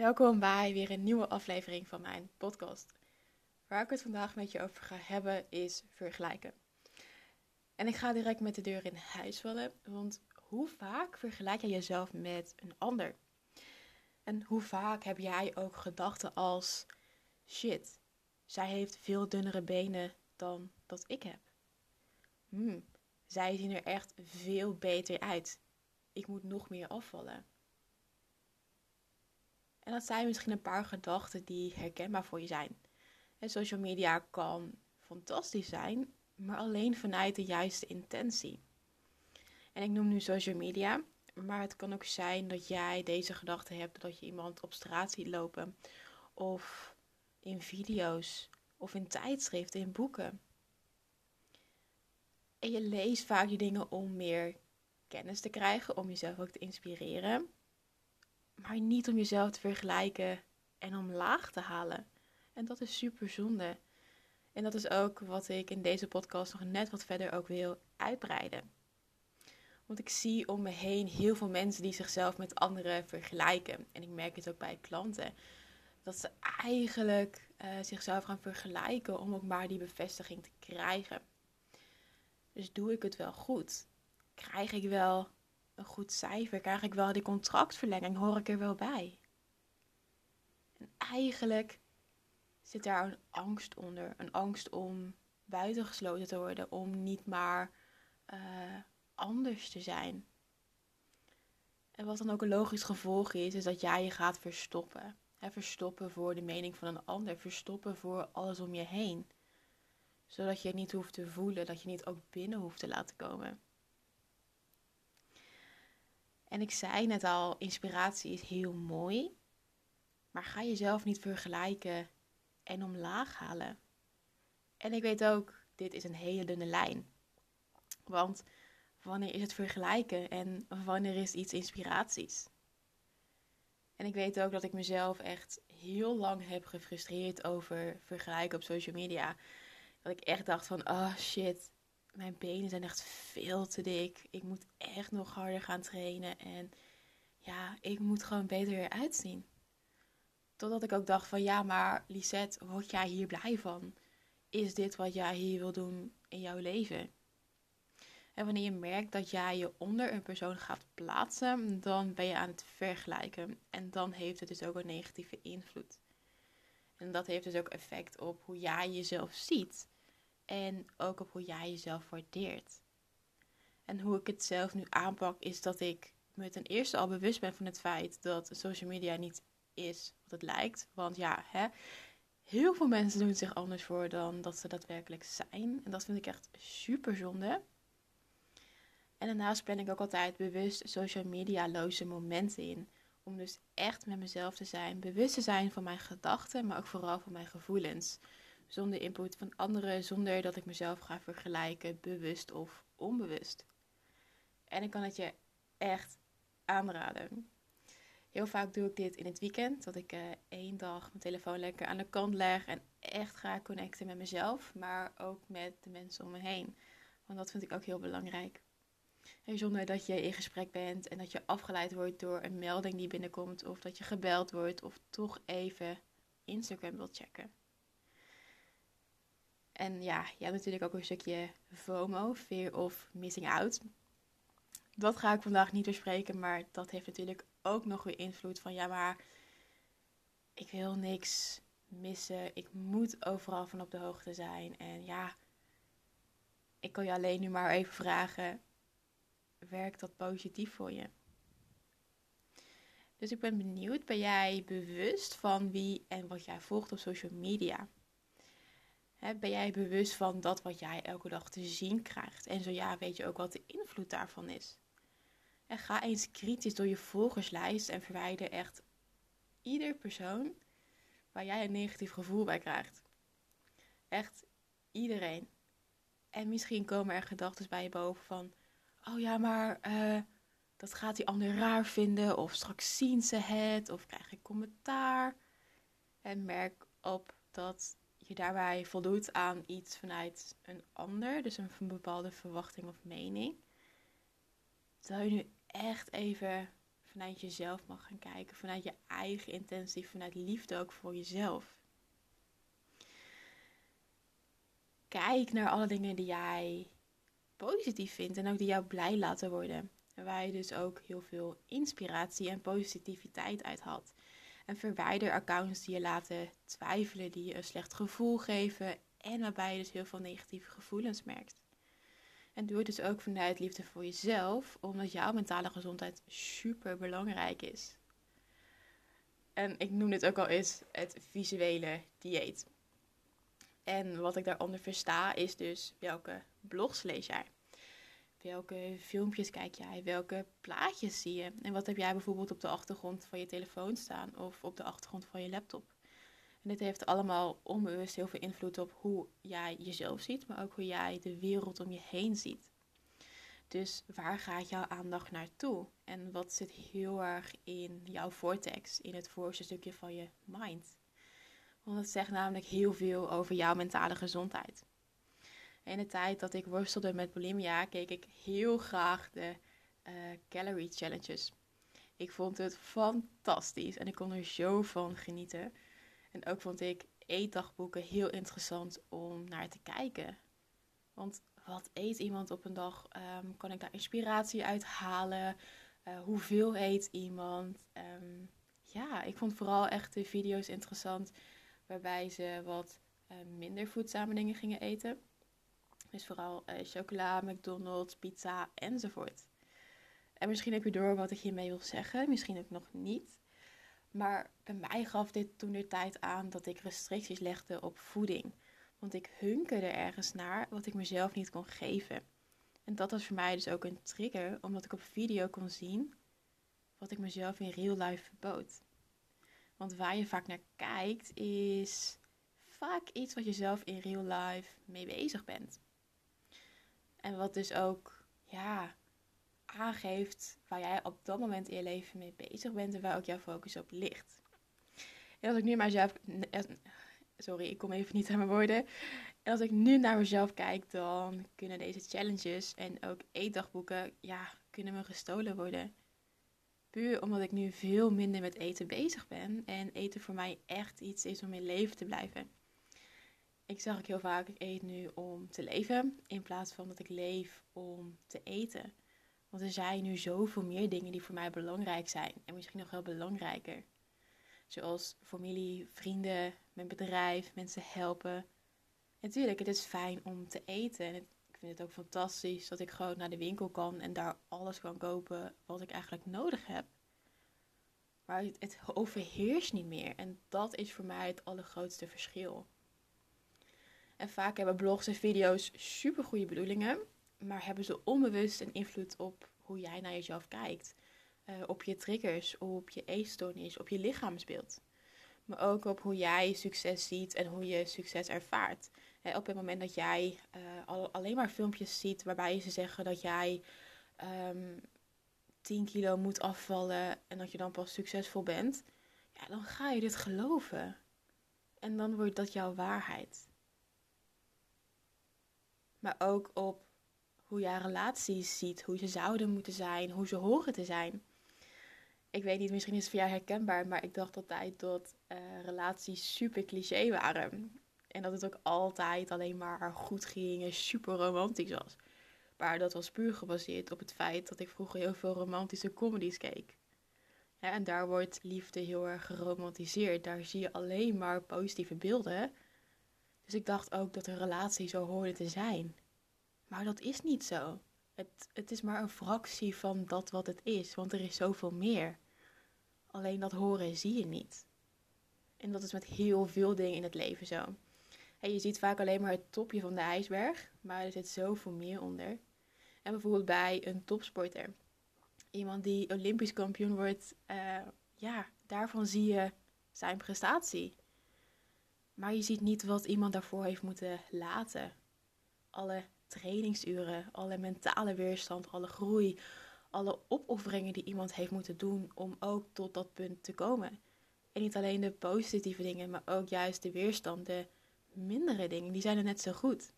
Welkom bij weer een nieuwe aflevering van mijn podcast. Waar ik het vandaag met je over ga hebben is vergelijken. En ik ga direct met de deur in huis vallen, want hoe vaak vergelijk jij jezelf met een ander? En hoe vaak heb jij ook gedachten als: shit, zij heeft veel dunnere benen dan dat ik heb. Hmm, zij zien er echt veel beter uit. Ik moet nog meer afvallen. En dat zijn misschien een paar gedachten die herkenbaar voor je zijn. En social media kan fantastisch zijn, maar alleen vanuit de juiste intentie. En ik noem nu social media, maar het kan ook zijn dat jij deze gedachte hebt dat je iemand op straat ziet lopen, of in video's, of in tijdschriften, in boeken. En je leest vaak die dingen om meer kennis te krijgen, om jezelf ook te inspireren maar niet om jezelf te vergelijken en omlaag te halen. En dat is super zonde. En dat is ook wat ik in deze podcast nog net wat verder ook wil uitbreiden. Want ik zie om me heen heel veel mensen die zichzelf met anderen vergelijken. En ik merk het ook bij klanten. Dat ze eigenlijk uh, zichzelf gaan vergelijken om ook maar die bevestiging te krijgen. Dus doe ik het wel goed? Krijg ik wel een goed cijfer? Krijg ik wel die contractverlenging? Hoor ik er wel bij? En eigenlijk zit daar een angst onder. Een angst om buitengesloten te worden, om niet maar uh, anders te zijn. En wat dan ook een logisch gevolg is, is dat jij je gaat verstoppen. verstoppen voor de mening van een ander, verstoppen voor alles om je heen. Zodat je het niet hoeft te voelen, dat je niet ook binnen hoeft te laten komen. En ik zei net al, inspiratie is heel mooi. Maar ga jezelf niet vergelijken en omlaag halen. En ik weet ook, dit is een hele dunne lijn. Want wanneer is het vergelijken en wanneer is iets inspiraties? En ik weet ook dat ik mezelf echt heel lang heb gefrustreerd over vergelijken op social media. Dat ik echt dacht van, oh shit, mijn benen zijn echt veel te dik. Ik moet echt nog harder gaan trainen. En ja, ik moet gewoon beter eruit zien. Totdat ik ook dacht van ja, maar Lisette, word jij hier blij van? Is dit wat jij hier wil doen in jouw leven? En wanneer je merkt dat jij je onder een persoon gaat plaatsen, dan ben je aan het vergelijken. En dan heeft het dus ook een negatieve invloed. En dat heeft dus ook effect op hoe jij jezelf ziet. En ook op hoe jij jezelf waardeert. En hoe ik het zelf nu aanpak, is dat ik me ten eerste al bewust ben van het feit dat social media niet is wat het lijkt. Want ja, hè, heel veel mensen doen zich anders voor dan dat ze daadwerkelijk zijn. En dat vind ik echt super zonde. En daarnaast plan ik ook altijd bewust social media-loze momenten in. Om dus echt met mezelf te zijn, bewust te zijn van mijn gedachten, maar ook vooral van mijn gevoelens zonder input van anderen, zonder dat ik mezelf ga vergelijken, bewust of onbewust. En ik kan het je echt aanraden. Heel vaak doe ik dit in het weekend, dat ik uh, één dag mijn telefoon lekker aan de kant leg en echt ga connecten met mezelf, maar ook met de mensen om me heen. Want dat vind ik ook heel belangrijk. Zonder dat je in gesprek bent en dat je afgeleid wordt door een melding die binnenkomt, of dat je gebeld wordt, of toch even Instagram wilt checken. En ja, je hebt natuurlijk ook een stukje FOMO, Fear of Missing Out. Dat ga ik vandaag niet bespreken, maar dat heeft natuurlijk ook nog weer invloed van ja, maar ik wil niks missen. Ik moet overal van op de hoogte zijn. En ja, ik kan je alleen nu maar even vragen: werkt dat positief voor je? Dus ik ben benieuwd, ben jij bewust van wie en wat jij volgt op social media? Ben jij bewust van dat wat jij elke dag te zien krijgt? En zo ja, weet je ook wat de invloed daarvan is? En ga eens kritisch door je volgerslijst en verwijder echt ieder persoon waar jij een negatief gevoel bij krijgt. Echt iedereen. En misschien komen er gedachten bij je boven van: oh ja, maar uh, dat gaat die ander raar vinden, of straks zien ze het, of krijg ik commentaar. En merk op dat je daarbij voldoet aan iets vanuit een ander, dus een, bepaalde verwachting of mening. Terwijl je nu echt even vanuit jezelf mag gaan kijken, vanuit je eigen intentie, vanuit liefde ook voor jezelf. Kijk naar alle dingen die jij positief vindt en ook die jou blij laten worden. En waar je dus ook heel veel inspiratie en positiviteit uit had. En verwijder accounts die je laten twijfelen, die je een slecht gevoel geven en waarbij je dus heel veel negatieve gevoelens merkt. En doe het dus ook vanuit liefde voor jezelf, omdat jouw mentale gezondheid super belangrijk is. En ik noem dit ook al eens het visuele dieet. En wat ik daaronder versta is dus welke blogs lees jij? Welke filmpjes kijk jij? Welke plaatjes zie je? En wat heb jij bijvoorbeeld op de achtergrond van je telefoon staan of op de achtergrond van je laptop? En dit heeft allemaal onbewust heel veel invloed op hoe jij jezelf ziet, maar ook hoe jij de wereld om je heen ziet. Dus waar gaat jouw aandacht naartoe? En wat zit heel erg in jouw vortex, in het voorste stukje van je mind? Want het zegt namelijk heel veel over jouw mentale gezondheid. In de tijd dat ik worstelde met bulimia, keek ik heel graag de uh, calorie challenges. Ik vond het fantastisch en ik kon er zo van genieten. En ook vond ik eetdagboeken heel interessant om naar te kijken. Want wat eet iemand op een dag? Um, kan ik daar inspiratie uit halen? Uh, hoeveel eet iemand? Um, ja, ik vond vooral echt de video's interessant waarbij ze wat uh, minder voedzame dingen gingen eten. Dus vooral uh, chocola, McDonald's, pizza enzovoort. En misschien heb je door wat ik hiermee wil zeggen, misschien ook nog niet. Maar bij mij gaf dit toen de tijd aan dat ik restricties legde op voeding. Want ik hunkerde ergens naar wat ik mezelf niet kon geven. En dat was voor mij dus ook een trigger, omdat ik op video kon zien wat ik mezelf in real life verbood. Want waar je vaak naar kijkt, is vaak iets wat je zelf in real life mee bezig bent. En wat dus ook, ja, aangeeft waar jij op dat moment in je leven mee bezig bent en waar ook jouw focus op ligt. En als ik nu naar mezelf. Sorry, ik kom even niet aan mijn woorden. En als ik nu naar mezelf kijk, dan kunnen deze challenges en ook eetdagboeken, ja, kunnen me gestolen worden. Puur omdat ik nu veel minder met eten bezig ben en eten voor mij echt iets is om in leven te blijven. Ik zeg ook heel vaak, ik eet nu om te leven in plaats van dat ik leef om te eten. Want er zijn nu zoveel meer dingen die voor mij belangrijk zijn. En misschien nog wel belangrijker. Zoals familie, vrienden, mijn bedrijf, mensen helpen. En natuurlijk, het is fijn om te eten. En ik vind het ook fantastisch dat ik gewoon naar de winkel kan en daar alles kan kopen wat ik eigenlijk nodig heb. Maar het, het overheerst niet meer. En dat is voor mij het allergrootste verschil. En vaak hebben blogs en video's super goede bedoelingen maar hebben ze onbewust een invloed op hoe jij naar jezelf kijkt. Uh, op je triggers, op je eetstoornis, op je lichaamsbeeld. Maar ook op hoe jij succes ziet en hoe je succes ervaart. Op het moment dat jij uh, al, alleen maar filmpjes ziet waarbij ze zeggen dat jij um, ehm, 10 kilo moet afvallen en dat je dan pas succesvol bent, ja, dan ga je dit geloven. En dan wordt dat jouw waarheid. Maar ook op hoe jij relaties ziet, hoe ze zouden moeten zijn, hoe ze horen te zijn. Ik weet niet, misschien is het voor jou herkenbaar, maar ik dacht altijd dat uh, relaties super cliché waren. En dat het ook altijd alleen maar goed ging en super romantisch was. Maar dat was puur gebaseerd op het feit dat ik vroeger heel veel romantische comedies keek. En daar wordt liefde heel erg geromantiseerd. Daar zie je alleen maar positieve beelden. Dus ik dacht ook dat een relatie zo hoorde te zijn. Maar dat is niet zo. Het, het is maar een fractie van dat wat het is, want er is zoveel meer. Alleen dat horen zie je niet. En dat is met heel veel dingen in het leven zo. Je ziet vaak alleen maar het topje van de ijsberg, maar er zit zoveel meer onder. En bijvoorbeeld bij een topsporter, iemand die Olympisch kampioen wordt, uh, ja, daarvan zie je zijn prestatie. Maar je ziet niet wat iemand daarvoor heeft moeten laten. Alle trainingsuren, alle mentale weerstand, alle groei, alle opofferingen die iemand heeft moeten doen om ook tot dat punt te komen. En niet alleen de positieve dingen, maar ook juist de weerstand, de mindere dingen, die zijn er net zo goed.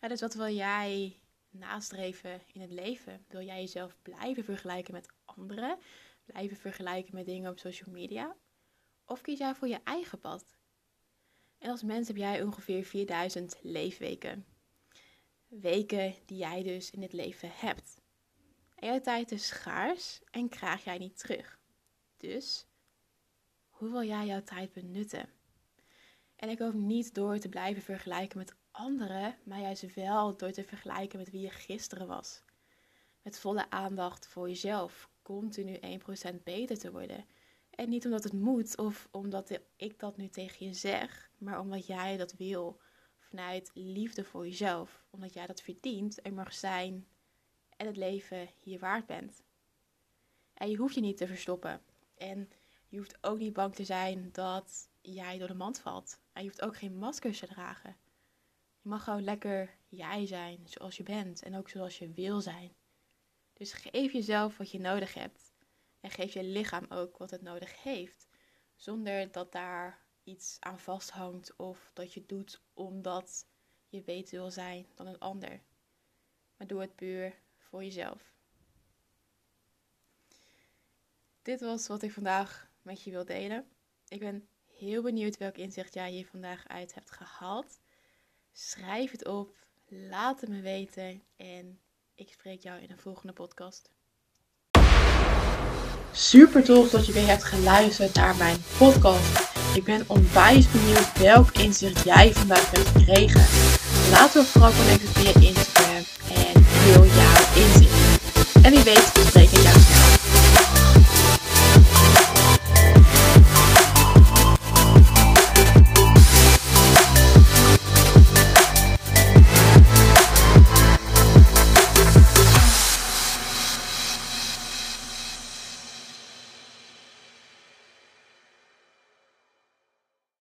Dus wat wil jij nastreven in het leven? Wil jij jezelf blijven vergelijken met anderen? Blijven vergelijken met dingen op social media? Of kies jij voor je eigen pad? En als mens heb jij ongeveer 4000 leefweken. Weken die jij dus in het leven hebt. En jouw tijd is schaars en krijg jij niet terug. Dus, hoe wil jij jouw tijd benutten? En ik hoop niet door te blijven vergelijken met anderen, maar juist wel door te vergelijken met wie je gisteren was. Met volle aandacht voor jezelf, continu 1% beter te worden. En niet omdat het moet of omdat ik dat nu tegen je zeg, maar omdat jij dat wil. Vanuit liefde voor jezelf. Omdat jij dat verdient en mag zijn en het leven hier waard bent. En je hoeft je niet te verstoppen. En je hoeft ook niet bang te zijn dat jij door de mand valt. En je hoeft ook geen maskers te dragen. Je mag gewoon lekker jij zijn, zoals je bent en ook zoals je wil zijn. Dus geef jezelf wat je nodig hebt. En geef je lichaam ook wat het nodig heeft. Zonder dat daar iets aan vasthangt of dat je doet omdat je beter wil zijn dan een ander. Maar doe het puur voor jezelf. Dit was wat ik vandaag met je wil delen. Ik ben heel benieuwd welk inzicht jij hier vandaag uit hebt gehaald. Schrijf het op, laat het me weten en ik spreek jou in een volgende podcast. Super tof dat je weer hebt geluisterd naar mijn podcast. Ik ben onwijs benieuwd welk inzicht jij vandaag hebt gekregen. Laten we vooral connecten via Instagram en deel jouw inzicht. En wie weet spreek